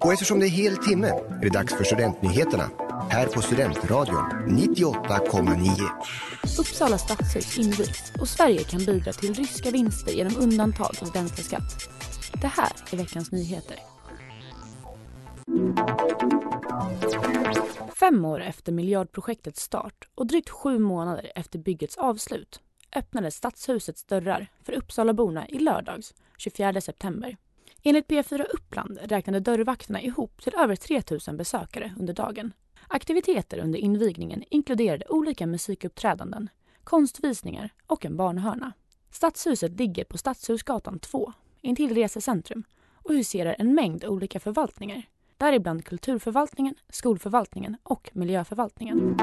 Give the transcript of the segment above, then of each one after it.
Och eftersom det är hel timme är det dags för Studentnyheterna här på Studentradion 98,9. Uppsala stadshus invigs och Sverige kan bidra till ryska vinster genom undantag av bränsleskatt. Det här är veckans nyheter. Fem år efter miljardprojektets start och drygt sju månader efter byggets avslut öppnades Stadshusets dörrar för Uppsalaborna i lördags, 24 september. Enligt P4 Uppland räknade dörrvakterna ihop till över 3 000 besökare under dagen. Aktiviteter under invigningen inkluderade olika musikuppträdanden, konstvisningar och en barnhörna. Stadshuset ligger på Stadshusgatan 2, intill Resecentrum och huserar en mängd olika förvaltningar, däribland Kulturförvaltningen, Skolförvaltningen och Miljöförvaltningen.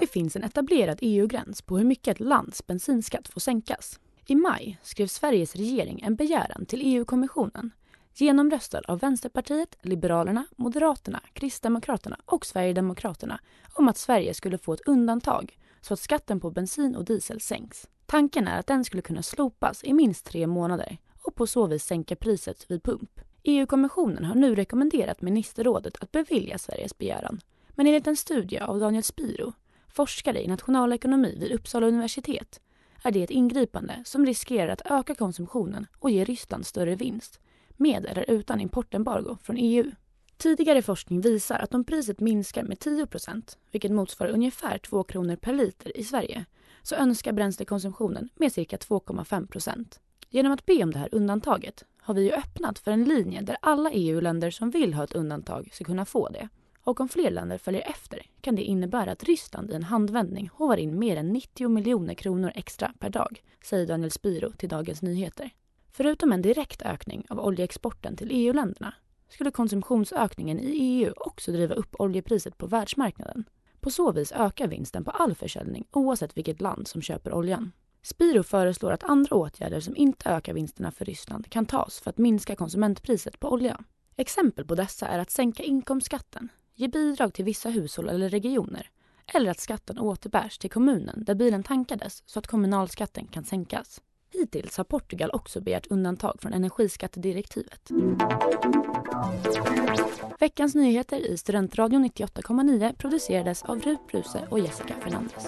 Det finns en etablerad EU-gräns på hur mycket ett lands bensinskatt får sänkas. I maj skrev Sveriges regering en begäran till EU-kommissionen genomröstad av Vänsterpartiet, Liberalerna, Moderaterna, Kristdemokraterna och Sverigedemokraterna om att Sverige skulle få ett undantag så att skatten på bensin och diesel sänks. Tanken är att den skulle kunna slopas i minst tre månader och på så vis sänka priset vid pump. EU-kommissionen har nu rekommenderat ministerrådet att bevilja Sveriges begäran. Men enligt en studie av Daniel Spiro, forskare i nationalekonomi vid Uppsala universitet, är det ett ingripande som riskerar att öka konsumtionen och ge Ryssland större vinst, med eller utan importembargo från EU. Tidigare forskning visar att om priset minskar med 10% vilket motsvarar ungefär 2 kronor per liter i Sverige, så önskar bränslekonsumtionen med cirka 2,5% Genom att be om det här undantaget har vi ju öppnat för en linje där alla EU-länder som vill ha ett undantag ska kunna få det. Och om fler länder följer efter kan det innebära att Ryssland i en handvändning hovar in mer än 90 miljoner kronor extra per dag, säger Daniel Spiro till Dagens Nyheter. Förutom en direkt ökning av oljeexporten till EU-länderna skulle konsumtionsökningen i EU också driva upp oljepriset på världsmarknaden. På så vis ökar vinsten på all försäljning oavsett vilket land som köper oljan. Spiro föreslår att andra åtgärder som inte ökar vinsterna för Ryssland kan tas för att minska konsumentpriset på olja. Exempel på dessa är att sänka inkomstskatten, ge bidrag till vissa hushåll eller regioner eller att skatten återbärs till kommunen där bilen tankades så att kommunalskatten kan sänkas. Hittills har Portugal också begärt undantag från energiskattedirektivet. Veckans nyheter i Studentradion 98,9 producerades av Rut Bruse och Jessica Fernandez.